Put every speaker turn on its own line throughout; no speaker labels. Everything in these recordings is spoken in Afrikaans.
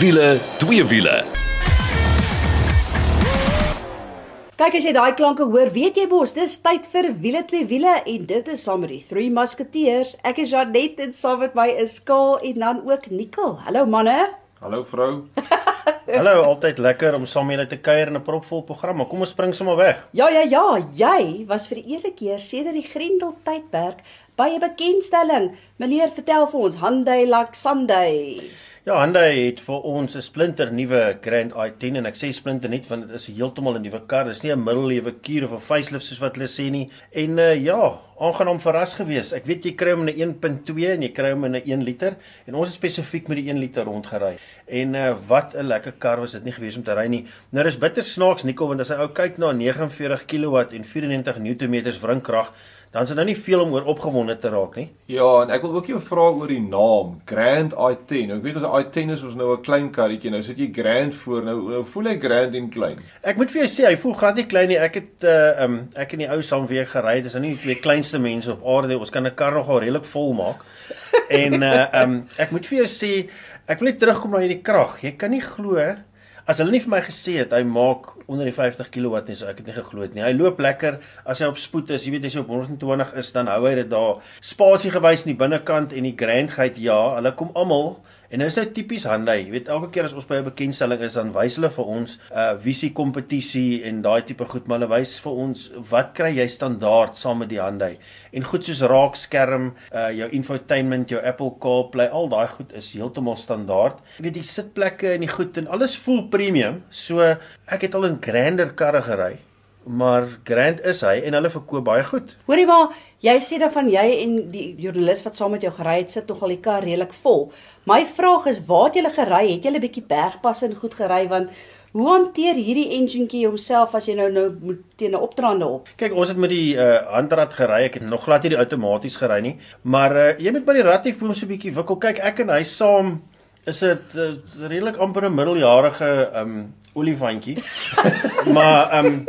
Wiele, twee wiele.
Kyk as jy daai klanke hoor, weet jy mos, dis tyd vir wiele twee wiele en dit is saam met die Three Musketeers. Ek is Janet en saam met my is Kaal en dan ook Nicole. Hallo manne.
Hallo vrou.
Hallo, altyd lekker om saam met julle te kuier in 'n propvol program. Maar kom ons spring sommer weg.
Ja ja ja, jy was vir die eerste keer sedert die Grendel tydperk by 'n bekendstelling. Meneer, vertel vir ons, Hyundai Laxandai.
Ja, Hyundai het vir ons 'n splinter nuwe Grand i10 en ek sê splinter net want dit is heeltemal 'n nuwe kar. Dit is nie 'n middelewe kuur of 'n facelift soos wat hulle sê nie. En uh, ja, aangenaam verras gewees. Ek weet jy kry hom in 'n 1.2 en jy kry hom in 'n 1 liter en ons het spesifiek met die 1 liter rondgery. En uh, wat 'n lekker kar was dit nie gewees om te ry nie. Nou dis bitter snaaks Nico want as jy ou kyk na 49 kW en 94 Nm wrinkrag dan is dit nou nie veel om oor opgewonde te raak nie.
Ja, en ek wil ook jou vra oor die naam Grand i10. Ek weet 'n i10 is ons nou 'n klein karretjie. Nou sit jy Grand voor. Nou, nou voel hy Grand en klein.
Ek moet vir jou sê hy voel glad nie klein nie. Ek het uh um ek en die ou saam weer gery. Dis nou nie die twee kleinste mense op aarde. Ons kan 'n kar nogal redelik vol maak. en uh um ek moet vir jou sê ek wil net terugkom na hierdie krag. Jy kan nie glo as hulle nie vir my gesê het hy maak onder die 50 kW nie, so ek het nie geglo nie. Hy loop lekker as hy op spoed is. Jy weet as hy op 120 is, dan hou hy dit daar. Spasie gewys in die binnekant en die grandheid ja, hulle kom almal En dit is nou tipies Hyundai. Jy weet elke keer as ons by 'n bekendstelling is, dan wys hulle vir ons 'n uh, visie kompetisie en daai tipe goed, maar hulle wys vir ons wat kry jy standaard saam met die Hyundai. En goed soos raakskerm, uh, jou infotainment, jou Apple CarPlay, al daai goed is heeltemal standaard. Jy weet die sitplekke en die goed en alles voel premium. So ek het al in grander karre gery maar Grand is hy en hulle verkoop baie goed.
Hoorie maar, jy sê dan van jy en die joernalis wat saam met jou gery het, sit tog al die kar redelik vol. My vraag is, waar het julle gery? Het julle 'n bietjie bergpas en goed gery want hoe hanteer hierdie enjinkie homself as jy nou nou moet teen 'n opdraande op?
Kyk, ons het met die uh, handrad gery. Ek het nog glad nie die outomaties gery nie, maar uh, jy moet by die ratiefboom so 'n bietjie wikkel. Kyk, ek en hy saam is dit uh, redelik amper 'n middeljarige um olifantjie. maar ehm um,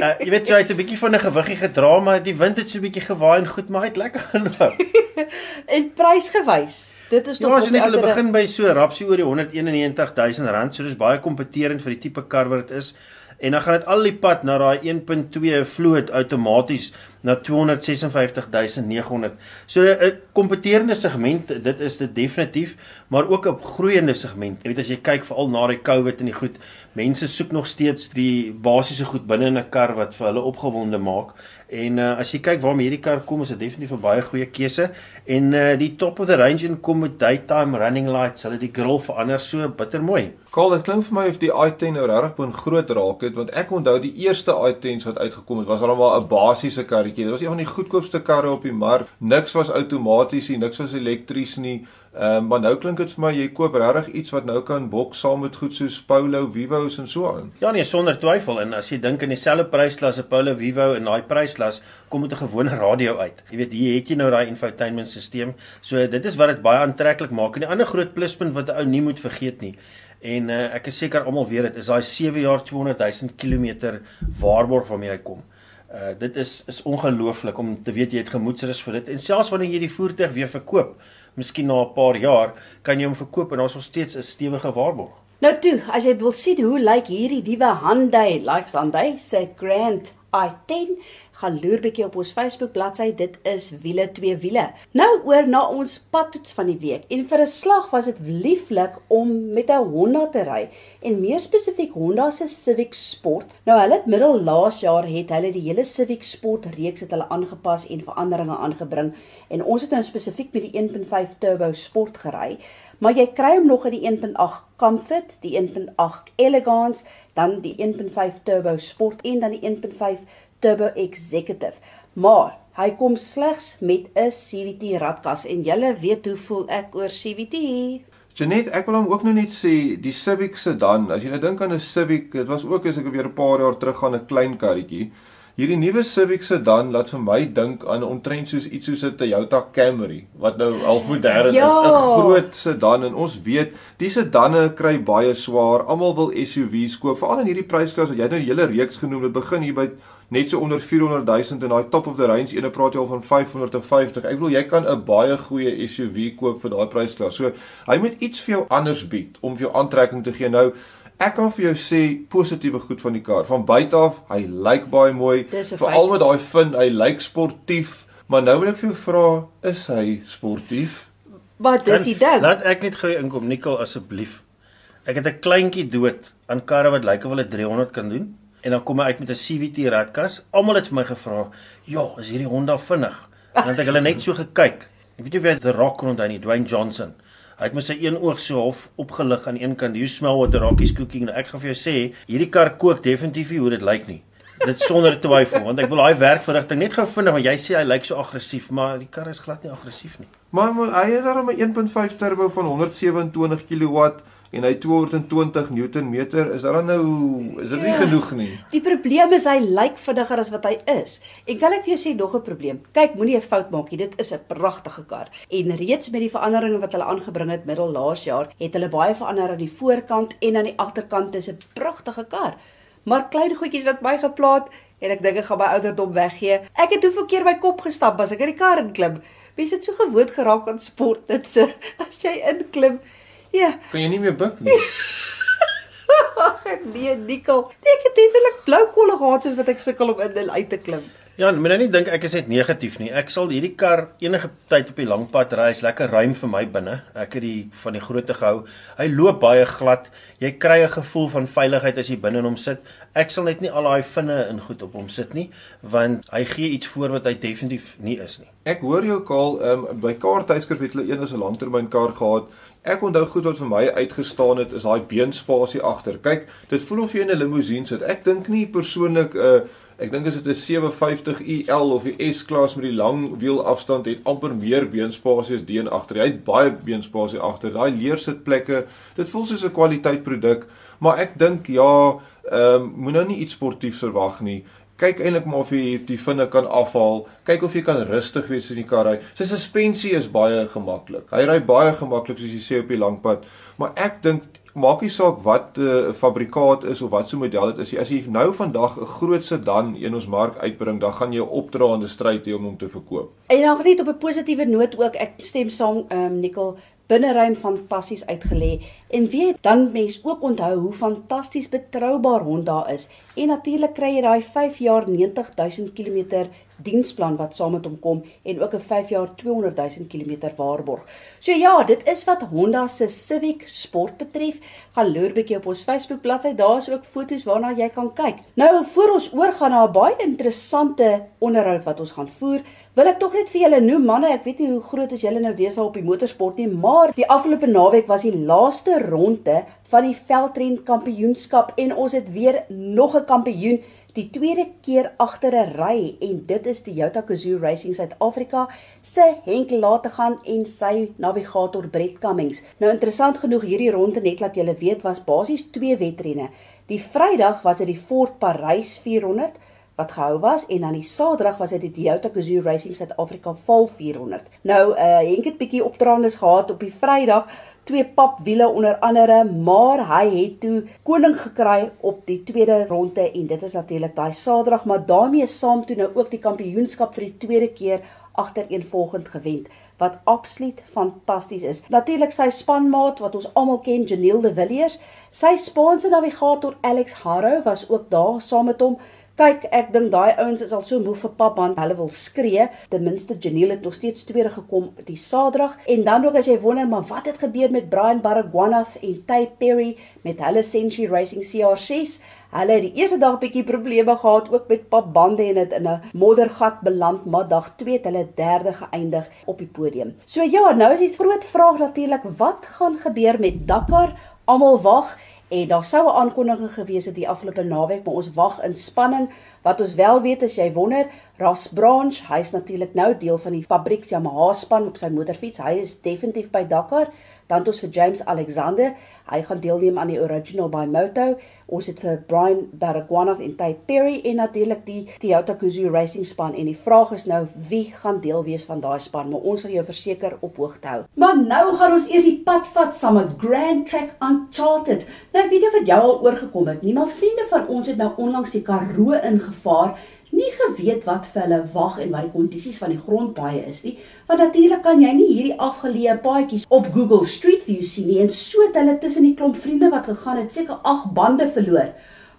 uh, jy weet jy het 'n bietjie van 'n gewiggie gedra, maar die wind het so 'n bietjie gewaai en goed, maar hy het lekker geloop.
en prysgewys. Dit is nog
Ja, as net hulle begin by so rapsie oor die 191 000 rand, so dis baie kompeterend vir die tipe kar wat dit is. En dan gaan dit al die pad na daai 1.2 vloot outomaties na 256900. So 'n kompeterende segment, dit is dit definitief, maar ook 'n groeiende segment. Jy weet as jy kyk veral na die COVID en die goed, mense soek nog steeds die basiese goed binne in 'n kar wat vir hulle opgewonde maak. En uh, as jy kyk waarmee hierdie kar kom, is dit definitief 'n baie goeie keuse. En uh, die top of the range in kom met daytime running lights, hulle die grill verander so bitter mooi.
Kaal, dit klink vir my of die i10 nou regtig begin groot raak het, want ek onthou die eerste i10s wat uitgekom het, was almal 'n basiese karretjie. Dit was een van die goedkoopste karre op die mark. Niks was outomaties nie, niks was elektries nie. Ehm um, maar nou klink dit vir my jy koop regtig iets wat nou kan bok saam met goed soos Polo, Vivos en so aan.
Ja nee, sonder twyfel en as jy dink in dieselfde prysklas as Polo Vivo en daai prysklas kom met 'n gewone radio uit. Jy weet, hier het jy nou daai infotainment stelsel. So dit is wat dit baie aantreklik maak. En die ander groot pluspunt wat 'n ou nie moet vergeet nie. En uh, ek is seker almal weet dit is daai 7 jaar 200 000 km waarborg waarmee hy kom. Uh dit is is ongelooflik om te weet jy het gemoedsrus vir dit en selfs wanneer jy die voertuig weer verkoop miskien na 'n paar jaar kan jy hom verkoop en daar's nog steeds 'n stewige waarborg.
Nou toe, as jy wil sien hoe lyk hierdie diewe Hyundai, likes Hyundai se Grand i10, gaan loer bietjie op ons Facebook bladsy. Dit is wiele twee wiele. Nou oor na ons padtoets van die week. En vir 'n slag was dit lieflik om met 'n Honda te ry en meer spesifiek Honda se Civic Sport. Nou hulle het middel laas jaar het hulle die hele Civic Sport reeks het hulle aangepas en veranderinge aangebring en ons het nou spesifiek met die 1.5 turbo Sport gery. Maar jy kry hom nog in die 1.8 Comfort, die 1.8 Elegance, dan die 1.5 turbo Sport en dan die 1.5 Turbo Executive. Maar hy kom slegs met 'n CVT radkas en julle weet hoe voel ek oor CVT.
Janet, ek wil hom ook nou net sê, die Civic sedan, as jy nou dink aan 'n Civic, dit was ook as ek weer 'n paar jaar terug gaan 'n klein karretjie. Hierdie nuwe Civic sedan laat vir my dink aan omtrent soos iets soos 'n Toyota Camry wat nou half modern
Ja.
is, 'n groot sedan en ons weet die sedanne kry baie swaar. Almal wil SUV's koop, veral in hierdie prysklas wat jy nou 'n hele reeks genoem het. Begin hier by net so onder 400 000 en daai top of the range ene praat jy al van 550. Ek bedoel jy kan 'n baie goeie SUV koop vir daai prysklas. So hy moet iets vir jou anders bied om vir jou aantrekking te gee. Nou Ek kan vir jou sê positiewe goed van die kar. Van buite af, hy lyk baie mooi. Veral met daai fin, hy lyk sportief. Maar nou wil ek vir jou vra, is hy sportief?
Maar dis die ding.
Laat ek net gou inkom Nicole asseblief. Ek het 'n kleintjie dood aan karre wat lyk of hulle 300 kan doen en dan kom hy uit met 'n CVT radkas. Almal het vir my gevra, "Ja, is hierdie Honda vinnig?" En dan het ek hulle net so gekyk. Ek weet jy wie The Rock rond hy nie, Dwayne Johnson. Hy het met sy een oog so half opgelig aan een kant. You smell what the rock is cooking. Nou ek gaan vir jou sê, hierdie kar kook definitief nie hoe dit lyk nie. Dit sonder twyfel, want ek wil daai werkverrigting net gou vinnig want jy sê hy lyk so aggressief, maar die kar is glad nie aggressief nie.
Maar hy het daarom 'n 1.5 turbo van 127 kW en hy 220 Newtonmeter. Is daar nou is dit nie
Ja.
genoeg nie?
Die probleem is hy lyk vinniger as wat hy is. En kan ek vir jou sê nog 'n probleem? Kyk, moenie 'n fout maak nie. Dit is 'n pragtige kar. En reeds met die veranderinge wat hulle aangebring het middel laas jaar, het hulle baie verander aan die voorkant en aan die agterkant. Dis 'n pragtige kar. Maar klein goedjies wat my geplaat en ek dink ek gaan my ouderdom weggee. Ek het hoeveel keer my kop gestap as ek in die kar inklim. Mense het so gewoond geraak aan sport dit se as jy inklim. Ja,
Kan jy nie meer buig nie?
ag nee, Nikkel. Nee, ek het eintlik blou kolle gehad soos wat ek sukkel om in en uit te klim.
Ja, moet nou nie dink ek is net negatief nie. Ek sal hierdie kar enige tyd op die lang pad ry. Hy's lekker ruim vir my binne. Ek het die van die grootte gehou. Hy loop baie glad. Jy kry 'n gevoel van veiligheid as jy binne in hom sit. Ek sal net nie al daai vinne in goed op hom sit nie, want hy gee iets voor wat hy definitief nie is nie.
Ek hoor jou kaal, um, by Kaart tydskrif het hulle eendag 'n langtermynkar gehad. Ek onthou goed wat vir my uitgestaan het is daai beenspasie agter. Kyk, dit voel of jy in 'n limousine sit. Ek dink nie persoonlik 'n uh, Ek dink dit 'n 750 IL of die S-klas met die lang wielafstand het amper meer beenspasie as die een agter. Hy het baie beenspasie agter. Daai leersitplekke, dit voel soos 'n kwaliteit produk, maar ek dink ja, ehm um, moet nou iets sportiefs verwag nie. Kyk eintlik maar of jy die vinne kan afhaal. Kyk of jy kan rustig wees in die kar ry. Sy suspensie is baie gemaklik. Hy ry baie gemaklik soos jy sê op die lang pad. Maar ek dink maak nie saak wat 'n uh, fabrikaat is of wat so model dit is. As jy nou vandag 'n groot sedan in ons mark uitbring, dan gaan jy 'n opdraande stryd hê om hom te verkoop.
En dan net op 'n positiewe noot ook, ek stem saam um, Nikkel binneruim fantasties uitgelê. En weet dan mens ook onthou hoe fantasties betroubaar Honda is. En natuurlik kry jy daai 5 jaar 90000 km diensplan wat saam met hom kom en ook 'n 5 jaar 200000 km waarborg. So ja, dit is wat Honda se Civic Sport betref. Gaan loer bietjie op ons Facebook bladsy, daar is ook foto's waarna jy kan kyk. Nou voor ons oorgaan na 'n baie interessante onderhoud wat ons gaan voer, wil ek tog net vir julle noem manne, ek weet nie hoe groot is julle nou deesdae op die motorsport nie, maar die afgelope naweek was die laaste ronde van die veldren kampioenskap en ons het weer nog 'n kampioen die tweede keer agter 'n ry en dit is die Toyota Gazoo Racing Suid-Afrika se Henk Lategan en sy navigator Brett Cummings. Nou interessant genoeg hierdie ronde net laat julle weet was basies twee wedrenne. Die Vrydag was dit die Ford Parys 400 wat gehou was en dan die Saterdag was dit die Toyota Gazoo Racing Suid-Afrika Val 400. Nou uh Henk het bietjie opdraandes gehad op die Vrydag twee papwiele onder andere, maar hy het toe koning gekry op die tweede ronde en dit is natuurlik daai Saterdag, maar daarmee saam toe nou ook die kampioenskap vir die tweede keer agtereenvolgend gewen wat absoluut fantasties is. Natuurlik sy spanmaat wat ons almal ken, Janiel de Villiers, sy Spaanse navigator Alex Haro was ook daar saam met hom. Kyk, ek dink daai ouens is al so moeg vir pap want hulle wil skree. Ten minste Janiel het nog steeds tweede gekom die Saterdag en dan ook as jy wonder maar wat het gebeur met Brian Baragwanath en Ty Perry met hulle Century Racing CR6? Hulle het die eerste dag bietjie probleme gehad ook met papbande en dit in 'n moddergat beland, maar dag 2 het hulle derde geëindig op die podium. So ja, nou is die groot vraag natuurlik, wat gaan gebeur met Dakar? Almal wag En daar sou 'n aankondiging gewees het die afgelope naweek, maar ons wag in spanning. Wat ons wel weet as jy wonder, Ross Branch, hy's natuurlik nou deel van die fabrieks Yamaha span op sy motorfiets. Hy is definitief by Dakar. Dan het ons vir James Alexander, hy gaan deelneem aan die Original by Moto. Ons het vir Brian Baragwanath en Ty Perry en natuurlik die Toyota Gazoo Racing span en die vraag is nou wie gaan deel wees van daai span, maar ons sal jou verseker op hoogte hou. Maar nou gaan ons eers die pad vat saam met Grand Track Uncharted. Nou ek weet nie of dit jou al oorgekom het nie, maar vriende van ons het nou onlangs die Karoo ingevaar nie geweet wat vir hulle wag en wat die kondisies van die grondpaaie is nie. Want natuurlik kan jy nie hierdie afgeleë paadjies op Google Street View sien nie en so het hulle tussen die klomp vriende wat gegaan het seker 8 bande verloor.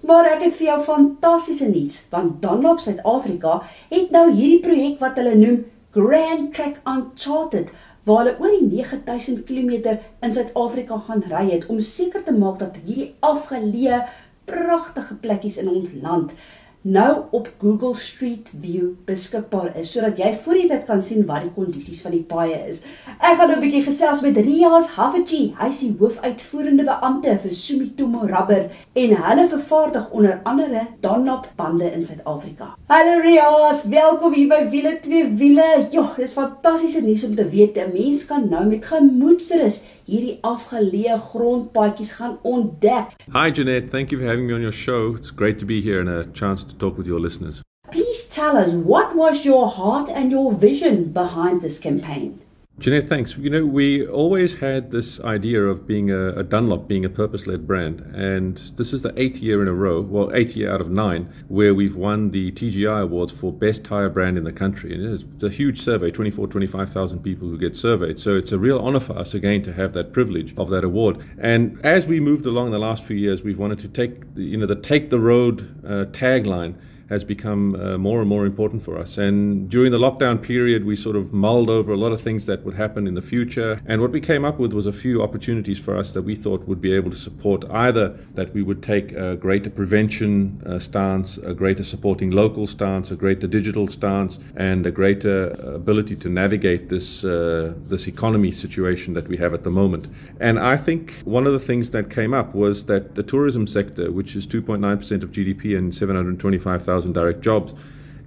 Maar ek het vir jou fantastiese nuus, want Dunlop Suid-Afrika het nou hierdie projek wat hulle noem Grand Track Uncharted waar hulle oor die 9000 km in Suid-Afrika gaan ry het om seker te maak dat hierdie afgeleë pragtige plekkies in ons land nou op Google Street View beskikbaar is sodat jy voor die tyd kan sien wat die kondisies van die paaie is. Ek gaan nou 'n bietjie gesels met Rias Havaji. Hy is die hoofuitvoerende beampte vir Sumitomo Rubber en hulle vervaardig onder andere Dunlop bande in Suid-Afrika. Hallo Rias, welkom hier by Wiele 2 Wiele. Jo, dis fantastiese nuus om te weet 'n mens kan nou met gemoedsrus hierdie afgeleë grondpaadjies gaan ontdek.
Hi Jeanette, thank you for having me on your show. It's great to be here and a chance to talk with your listeners.
Please tell us what was your heart and your vision behind this campaign?
Jeanette, thanks. You know, we always had this idea of being a, a Dunlop, being a purpose led brand. And this is the eighth year in a row, well, eighth year out of nine, where we've won the TGI Awards for Best Tire Brand in the country. And it's a huge survey 24, 25,000 people who get surveyed. So it's a real honor for us, again, to have that privilege of that award. And as we moved along the last few years, we've wanted to take, the, you know, the Take the Road uh, tagline has become uh, more and more important for us. And during the lockdown period, we sort of mulled over a lot of things that would happen in the future. And what we came up with was a few opportunities for us that we thought would be able to support either that we would take a greater prevention uh, stance, a greater supporting local stance, a greater digital stance, and a greater ability to navigate this uh, this economy situation that we have at the moment. And I think one of the things that came up was that the tourism sector, which is 2.9% of GDP and 725,000 1,000 direct jobs.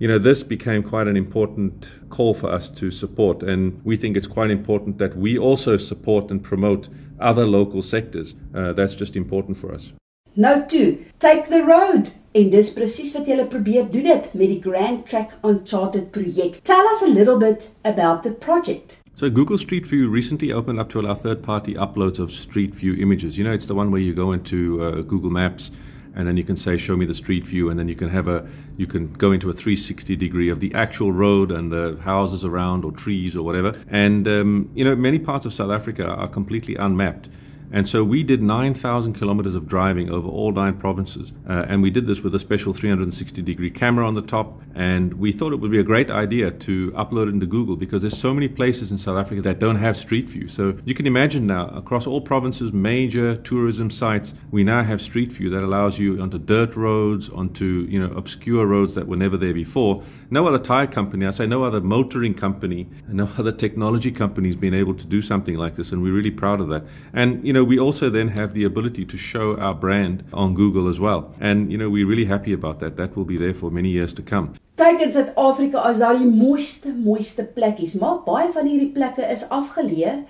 You know, this became quite an important call for us to support, and we think it's quite important that we also support and promote other local sectors. Uh, that's just important for us.
Nou toe, take the road. En dis presies wat julle probeer doen dit met die Grand Track Uncharted projek. Tell us a little bit about the project.
So Google Street View recently opened up to allow third-party uploads of Street View images. You know, it's the one where you go into uh, Google Maps and then you can say show me the street view and then you can have a you can go into a 360 degree of the actual road and the houses around or trees or whatever. And um, you know many parts of south africa are completely unmapped and so we did 9,000 kilometers of driving over all nine provinces. Uh, and we did this with a special 360 degree camera on the top. And we thought it would be a great idea to upload it into Google because there's so many places in South Africa that don't have Street View. So you can imagine now, across all provinces, major tourism sites, we now have Street View that allows you onto dirt roads, onto you know obscure roads that were never there before. No other tire company, I say no other motoring company, no other technology company has been able to do something like this. And we're really proud of that. And, you know, we also then have the ability to show our brand on Google as well. And, you know, we're really happy about that. That will be there for many years to come.
Kyk in Suid-Afrika is daar die mooiste mooiste plekkies, maar baie van hierdie plekke is afgeleë.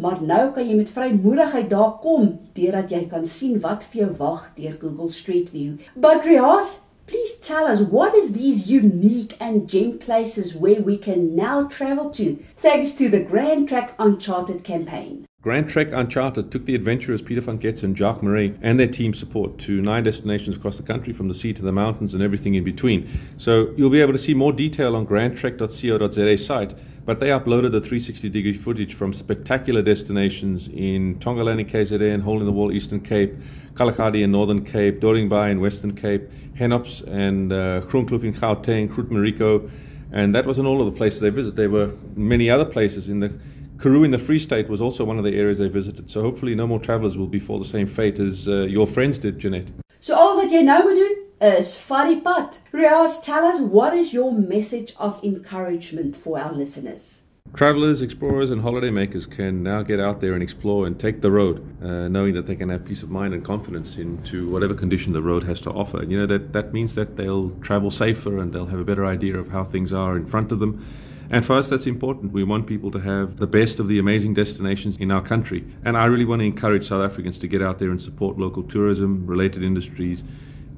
Maar nou kan jy met vrymoedigheid daar kom deurdat jy kan sien wat vir jou wag deur Google Street View. But Rias, please tell us what is these unique and gem places where we can now travel to thanks to the Grand Track Uncharted campaign.
Grand Trek Uncharted took the adventurers Peter van Getz and Jacques Marais and their team support to nine destinations across the country, from the sea to the mountains and everything in between. So you'll be able to see more detail on grandtrek.co.za site. But they uploaded the 360 degree footage from spectacular destinations in Tongaland in KZN, Hole in the Wall, Eastern Cape, Kalahari in Northern Cape, Doringbai in Western Cape, Henops and uh, in Gauteng, Groot Mariko. And that wasn't all of the places they visited. There were many other places in the Karoo in the Free State was also one of the areas they visited. So hopefully no more travelers will befall the same fate as uh, your friends did, Jeanette.
So al wat jy nou moet doen is pad. Rias, tell us what is your message of encouragement for our listeners?
Travelers, explorers, and holidaymakers can now get out there and explore and take the road, uh, knowing that they can have peace of mind and confidence into whatever condition the road has to offer. And you know that that means that they'll travel safer and they'll have a better idea of how things are in front of them. And for us, that's important. We want people to have the best of the amazing destinations in our country. And I really want to encourage South Africans to get out there and support local tourism, related industries,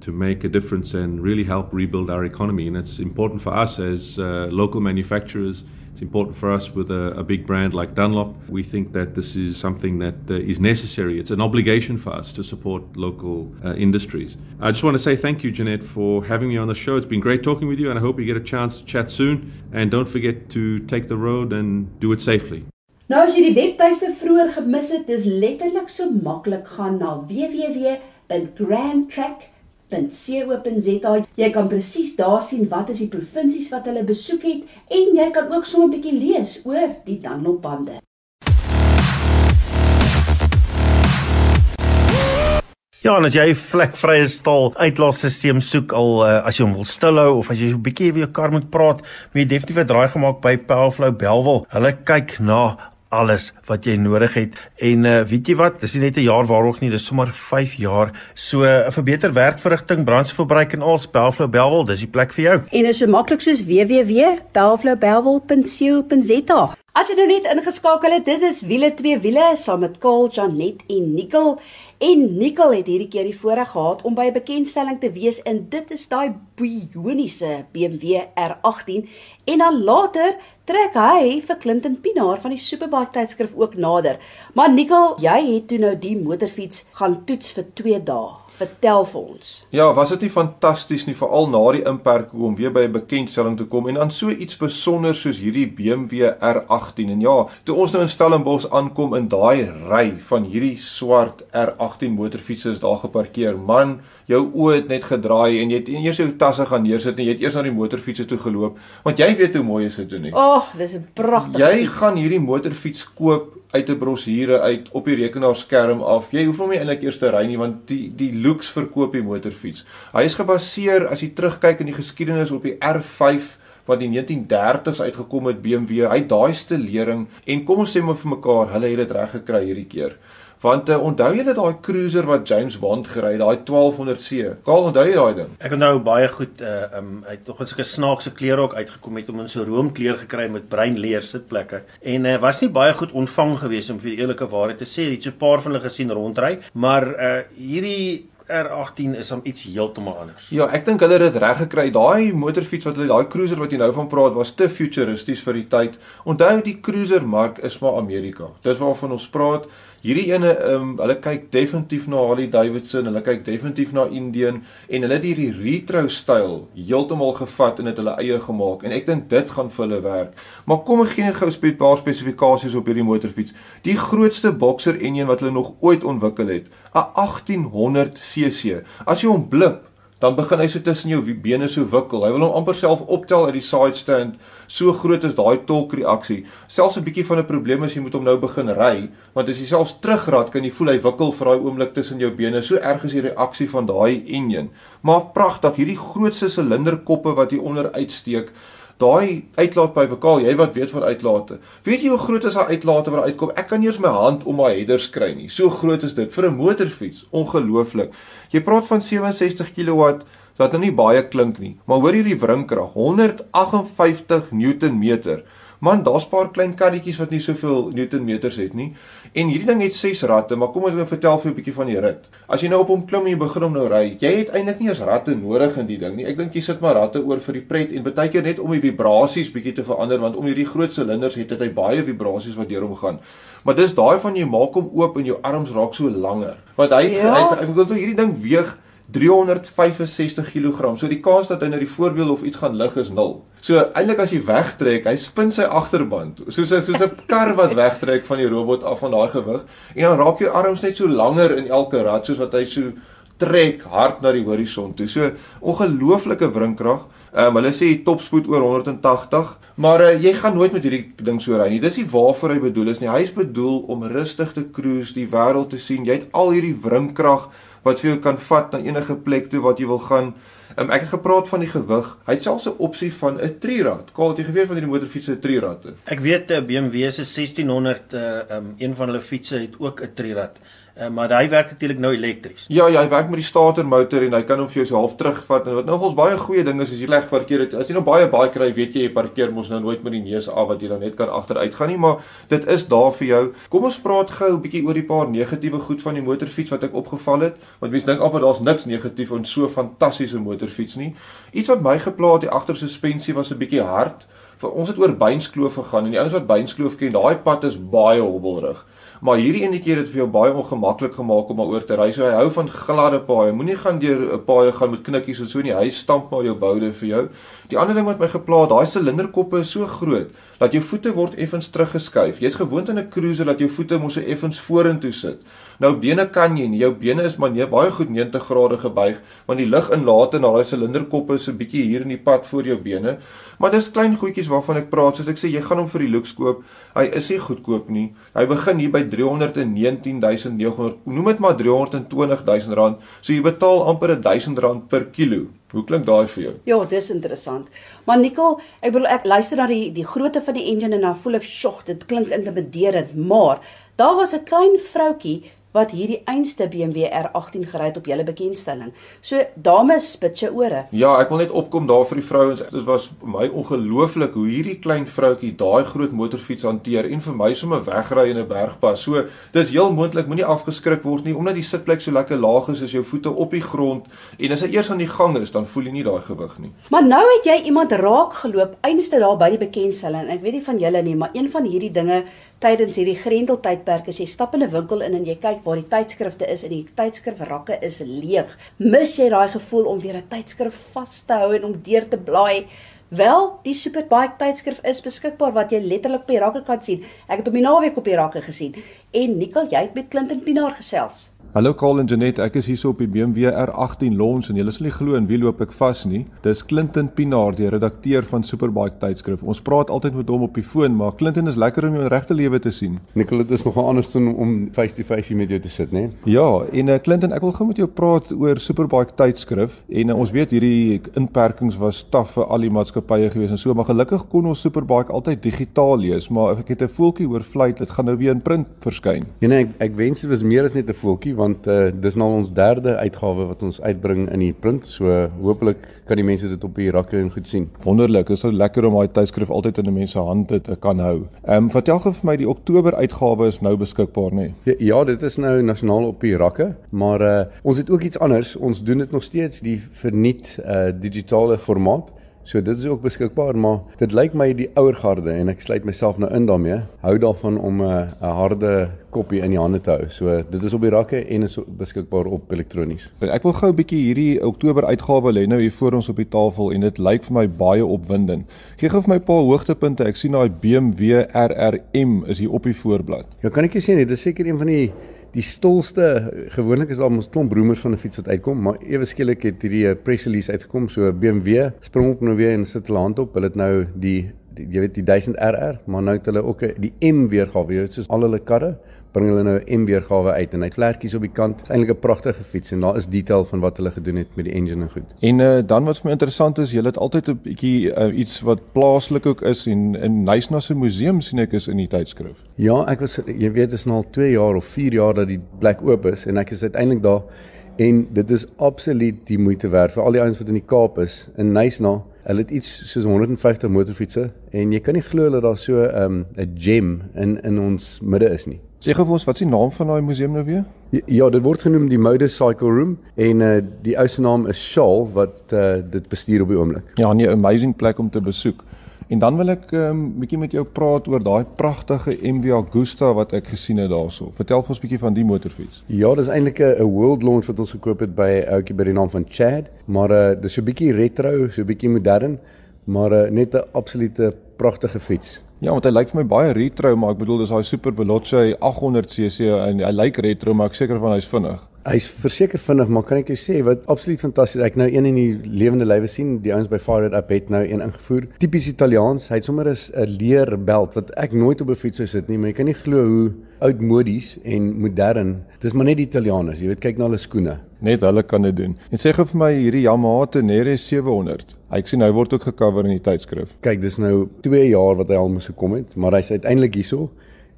to make a difference and really help rebuild our economy. And it's important for us as uh, local manufacturers It's important for us with a, a, big brand like Dunlop. We think that this is something that uh, is necessary. It's an obligation for us to support local uh, industries. I just want to say thank you, Jeanette, for having me on the show. It's been great talking with you, and I hope you get a chance to chat soon. And don't forget to take the road and do it safely.
Nou as jy die webtuiste vroeër gemis het, dis letterlik so maklik gaan na www.grandtrack.com www.co.za. Jy kan presies daar sien wat is die provinsies wat hulle besoek het en jy kan ook so 'n bietjie lees oor die Dunlopbande.
Ja, en as jy vlekvrye stal uitlaatstelsel soek al uh, as jy hom wil stilhou of as jy so 'n bietjie oor jou kar moet praat, moet jy definitief 'n draai gemaak by Powerflow Belwel. Hulle kyk na alles wat jy nodig het. En uh, weet jy wat, dis nie net 'n jaar waarog nie, dis sommer 5 jaar. So uh, vir beter werkverrigting, brandstofverbruik en als Bellflow Bellwel, dis die plek vir jou.
En is so maklik soos www.bellflowbellwel.co.za. As jy nou net ingeskakel het, dit is wiele twee wiele saam met Kaal, Janet en Nicole. En Nicole het hierdie keer die voorreg gehad om by 'n bekendstelling te wees en dit is daai bioniese BMW R18 en dan later trek hy vir Clinton Pinaar van die Superbike tydskrif ook nader. Maar Nicole, jy het toe nou die motorfiets gaan toets vir 2 dae. Vertel vir ons.
Ja, was dit nie fantasties nie veral na die inperking om weer by 'n bekendstelling te kom en dan so iets besonder soos hierdie BMW R18 en ja, toe ons nou in Stellenbosch aankom in daai ry van hierdie swart R18 motorfietses daar geparkeer, man, jou oë het net gedraai en jy het eers jou tasse gaan neersit en jy het eers na die motorfietsse toe geloop want jy weet hoe mooi is dit toe nie.
Ag, oh, dis 'n pragtige
Jy fiets. gaan hierdie motorfiets koop uit 'n brosjure uit op die rekenaarskerm af. Jy hoef hom nie eintlik eers te ry nie want die die looks verkoop die motorfiets. Hy is gebaseer as jy terugkyk in die geskiedenis op die R5 wat in 1930s uitgekom het BMW. Hy daai stelering en kom ons sê maar vir mekaar, hulle het dit reg gekry hierdie keer. Want uh, onthou jy net daai cruiser wat James Bond gery, daai 1200C? Kaal onthou jy daai ding?
Ek onthou baie goed uh um hy het tog 'n sulke snaakse kleure ook uitgekom het om in so roomkleur gekry met bruin leer sitplekke. En uh was nie baie goed ontvang gewees om vir die eerlike waarheid te sê. Ek het so 'n paar van hulle gesien rondry, maar uh hierdie R18 is om iets heeltemal anders.
Ja, ek dink hulle het dit reg gekry. Daai motorfiets wat hulle daai cruiser wat jy nou van praat was te futuristies vir die tyd. Onthou die cruiser mark is maar Amerika. Dis waarvan ons praat. Hierdie ene ehm um, hulle kyk definitief na Harley Davidson, hulle kyk definitief na Indian en hulle het hierdie retro styl heeltemal gevat en dit hulle eie gemaak en ek dink dit gaan vir hulle werk. Maar kom ek gee net gou 'n paar spesifikasies op hierdie motorfiets. Die grootste boxer enjin wat hulle nog ooit ontwikkel het, 'n 1800 cc. As jy hom blip dan begin hy so tussen jou bene so wikkel. Hy wil hom amper self optel uit die side stand. So groot is daai torque reaksie. Selfs 'n bietjie van 'n probleem as jy moet hom nou begin ry, want as jy selfs terugraad kan jy voel hy wikkel vir daai oomblik tussen jou bene. So erg is die reaksie van daai engine. Maar pragtig, hierdie grootste silinderkoppe wat hier onder uitsteek daai uitlaatpype kaal, jy wat weet van uitlaate. Weet jy hoe groot is daai uitlaate wat uitkom? Ek kan nie eens my hand om my headers kry nie. So groot is dit vir 'n motorfiets. Ongelooflik. Jy praat van 67 kW wat nou nie baie klink nie, maar hoor hierdie wrinkrag, 158 Newtonmeter. Man, daar's paar klein karretjies wat nie soveel Newtonmeters het nie. En hierdie ding het 6 ratte, maar kom ons nou vertel vir 'n bietjie van die rit. As jy nou op hom klim en jy begin hom nou ry, jy het eintlik nie eens ratte nodig in die ding nie. Ek dink jy sit maar ratte oor vir die pret en baie keer net om die vibrasies bietjie te verander want om hierdie groot silinders het dit hy baie vibrasies wat deur hom gaan. Maar dis daai van jy maak hom oop en jou arms raak so langer. Want hy ja. hy ek bedoel hierdie ding weeg 365 kg. So die kans dat hy nou die voorbeeld of iets gaan lig is 0. So eintlik as jy wegtrek, hy spin sy agterband soos 'n soos 'n kar wat wegtrek van die robot af van daai gewig en dan raak jou arms net so langer in elke rad soos wat hy so trek hard na die horison toe. So ongelooflike wrinkrag. Ehm um, hulle sê topspoed oor 180, maar uh, jy gaan nooit met hierdie ding so ry nie. Dis nie waarvoor hy bedoel is nie. Hy is bedoel om rustig te cruise, die wêreld te sien. Jy het al hierdie wrinkrag wat vir jou kan vat na enige plek toe wat jy wil gaan. Um, ek het gepraat van die gewig. Hy het selfs 'n opsie van 'n trirad. Kaal het jy geweet van die motorfiets se trirad?
Ek weet 'n uh, BMW se 1600 uh um een van hulle fietsse het ook 'n trirad. Uh, maar hy werk natuurlik nou elektries.
Ja, ja, hy werk met die statormotor en hy kan hom vir jou so half terugvat en wat nou nogals baie goeie ding is as jy reg parkeer het. As jy nou baie baie kry, weet jy jy parkeer mos nou nooit met die neus af wat jy dan net kan agteruit gaan nie, maar dit is daar vir jou. Kom ons praat gou 'n bietjie oor die paar negatiewe goed van die motorfiets wat ek opgeval het, want mense dink altyd daar's niks negatief aan so fantastiese motorfiets nie. Iets wat my gepla het, die agtersuspensie was 'n bietjie hard. Vir ons het oor Beinskloof gegaan en die ouens wat Beinskloof ken, daai pad is baie hobbelrig. Maar hierdie ene keer het vir jou baie ongemaklik gemaak om oor te ry. So hy hou van gladde paaie. Moenie gaan deur 'n paaie gaan met knikkies en so nie. Hy stamp maar jou boude vir jou. Die ander ding wat my gepla het, daai silinderkoppe is so groot dat jou voete word effens teruggeskuif. Jy's gewoond aan 'n cruiser dat jou voete mos so effens vorentoe sit. Nou bene kan jy nie. Jou bene is maar nie baie goed 90 grade gebuig want die lug inlaat in daai silinderkoppe is 'n bietjie hier in die pad voor jou bene. Maar dis klein goedjies waarvan ek praat. Soos ek sê, jy gaan hom vir die looks koop. Hy is nie goedkoop nie. Hy begin hier by 319900. Noem dit maar 320000 rand. So jy betaal amper 1000 rand per kilo. Hoe klink daai vir jou?
Ja, dis interessant. Maar Nicole, ek bedoel ek luister na die die grootte van die engine en dan voel ek, "Sjog, dit klink intimiderend." Maar daar was 'n klein vroutkie wat hierdie einste BMW R18 gery het op julle bekendstelling. So dames spitse ore.
Ja, ek wil net opkom daar vir die vrouens. Dit was my ongelooflik hoe hierdie klein vroutjie daai groot motorfiets hanteer en vir my sommer wegry in 'n bergpas. So dis heel moontlik moenie afgeskrik word nie omdat die sitplek so lekker laag is as jou voete op die grond en as hy eers aan die gang is, dan voel jy nie daai gewig nie.
Maar nou het jy iemand raak geloop einste daar by die bekendstelling. Ek weet nie van julle nie, maar een van hierdie dinge tydens hierdie grendeltydperk as jy stap in 'n winkel in en jy kyk waar die tydskrifte is en die tydskrifrakke is leeg, mis jy daai gevoel om weer 'n tydskrif vas te hou en om deur te blaai. Wel, die Superbike tydskrif is beskikbaar wat jy letterlik op die rakke kan sien. Ek het hom die naweek op die rakke gesien. En Nicole, jy het met Clinton Pinaar gesels.
Hallo Karl en Janet, ek is hier op die BMW R18 launch en julle sal nie glo en wie loop ek vas nie. Dis Clinton Pinaar, die redakteur van Superbike tydskrif. Ons praat altyd met hom op die foon, maar Clinton is lekker om jou in regte lewe te sien.
Nicole, dit is nogal anders dan om face to face met jou te sit, né? Nee?
Ja, en uh, Clinton, ek wil gou met jou praat oor Superbike tydskrif en uh, ons weet hierdie inperkings was taaf vir al die maatskappye gewees en so, maar gelukkig kon ons Superbike altyd digitaal lees, maar ek het 'n voeltjie oor flight, dit gaan nou weer in print verskyn.
Ja nee, ek, ek wens dit was meer as net 'n voeltjie want uh, dis nou ons derde uitgawe wat ons uitbring in die print. So hopelik kan die mense dit op die rakke en goed sien.
Wonderlik. Dit is so lekker om daai tydskrif altyd in 'n mens se hande te kan hou. Ehm um, vertel gou vir my die Oktober uitgawe is nou beskikbaar nê?
Nee? Ja, ja, dit is nou nasionaal op die rakke, maar uh, ons het ook iets anders. Ons doen dit nog steeds die verniet uh, digitale formaat. So dit is ook beskikbaar, maar dit lyk my die ouer garde en ek sluit myself nou in daarmee. Hou daarvan om 'n uh, 'n harde kopie in die hande te hou. So dit is op die rakke en is beskikbaar op elektronies.
Ek wil gou 'n bietjie hierdie Oktober uitgawe lê nou hier voor ons op die tafel en dit lyk vir my baie opwindend. Gee gou vir my 'n paar hoogtepunte. Ek sien daai BMW RRM is hier op die voorblad.
Ja, kan ek jou sê nie, dis seker een van die die stilste gewoonlik is daar mos klomp broemers van 'n fiets wat uitkom, maar ewe skielik het hierdie eh, press release uitgekom. So BMW spring op nou weer en sit hulle hand op. Hulle het nou die jy weet die 1000 RR, maar nou het hulle ook die M weergawe, jy weet soos al hulle karre bring hulle nou 'n M weergawe uit en hy het vlekkies op die kant. Dit is eintlik 'n pragtige fiets en daar is detail van wat hulle gedoen het met die engine en goed.
En uh, dan wat vir my interessant is, jy het altyd 'n bietjie uh, iets wat plaaslik ook is en in Nysna se museum sien ek is in die tydskrif.
Ja, ek was jy weet dit is nou al 2 jaar of 4 jaar dat die plek oop is en ek is uiteindelik daar en dit is absoluut die moeite werd vir al die ouens wat in die Kaap is in Nysna. Hulle het iets soos 150 motorfietsse en jy kan nie glo dat daar so 'n um, 'n gem in in ons midde is nie.
Sê gou vir ons, wat is die naam van daai museum nou weer?
Ja, ja, dit word genoem die Motorcycle Room en uh die ou se naam is Shaal wat uh dit bestuur op die oomblik.
Ja, nee, amazing plek om te besoek. En dan wil ek 'n um, bietjie met jou praat oor daai pragtige MV Agusta wat ek gesien het daarso. Vertel ons bietjie van die motorfiets.
Ja, dis eintlik 'n world launch wat ons gekoop het by 'n ouetjie by die naam van Chad, maar uh dis so 'n bietjie retro, so 'n bietjie modern, maar uh net 'n absolute pragtige fiets.
Ja, want hy lyk vir my baie retro, maar ek bedoel dis daai Super Veloce 800cc en hy lyk retro, maar ek seker van hy's vinnig.
Hy's verseker vinnig, maar kan ek jou sê wat absoluut fantasties. Ek nou een in die lewende lywe sien, die ouens by Fire Up het nou een ingevoer. Tipies Italiaans. Hy het sommer 'n leer belt wat ek nooit op 'n fiets sou sit nie, maar jy kan nie glo hoe oudmodies en modern. Dis maar net die Italianers, jy weet, kyk na hulle skoene.
Net hulle kan dit doen. En sê gou vir my hierdie Yamaha Tenere 700. Ek sien hy word ook gecover in die tydskrif.
Kyk, dis nou 2 jaar wat hy al moes gekom het, maar hy's uiteindelik hierso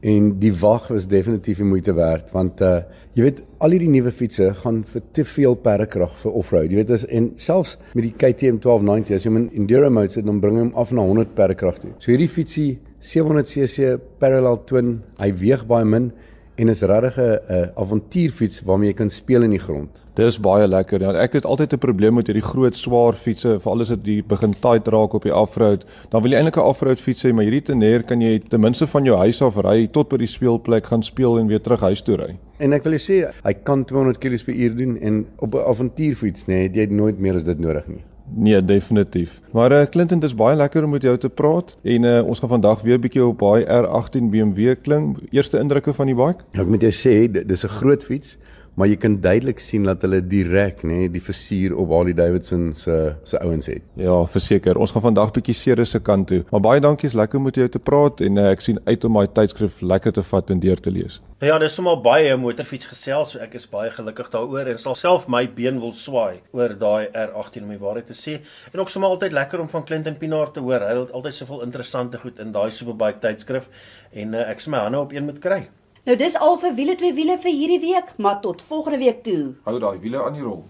en die wag was definitief die moeite werd want uh jy weet al hierdie nuwe fietsse gaan vir te veel perdekrag vir offroad. Jy weet as en selfs met die KTM 1290 as jy in enduro mode sit dan bring hy hom af na 100 perdekrag toe. So hierdie fietsie 700cc parallel twin, hy weeg baie min en is regtig 'n avontuurfiets waarmee jy kan speel in die grond.
Dis baie lekker. Ja, ek het altyd 'n probleem met hierdie groot swaar fietsse, veral as dit begin tight raak op die afroad. Dan wil jy eintlik 'n afroad fiets hê, maar hierdie Tenere kan jy ten minste van jou huis af ry tot by die speelplek gaan speel en weer terug huis toe ry.
En ek wil jou sê, hy kan 200 km/h doen en op 'n avontuurfiets, nee, jy het nooit meer as dit nodig nie.
Nee, definitief. Maar uh, Clinton, dit is baie lekker om met jou te praat en uh, ons gaan vandag weer 'n bietjie op baie R18 BMW klim. Eerste indrukke van die bike?
Ja, ek moet jou sê, dis 'n groot fiets, maar jy kan duidelik sien dat hulle direk, nê, nee, die versier op Harley Davidson se se ouens het.
Ja, verseker. Ons gaan vandag bietjie seere se kant toe. Maar baie dankie, is lekker om met jou te praat en uh, ek sien uit om my tydskrif lekker te vat en deur te lees.
Ja, dis sommer baie motorfiets gesels, so ek is baie gelukkig daaroor en sal self my been wil swaai oor daai R18 om my waarheid te sê. En ook sommer altyd lekker om van Clinton Pinaar te hoor. Hy het altyd soveel interessante goed in daai Superbike tydskrif en uh, ek sê my hande op een moet kry.
Nou dis al vir wiele twee wiele vir hierdie week, maar tot volgende week toe.
Hou daai wiele aan die rol.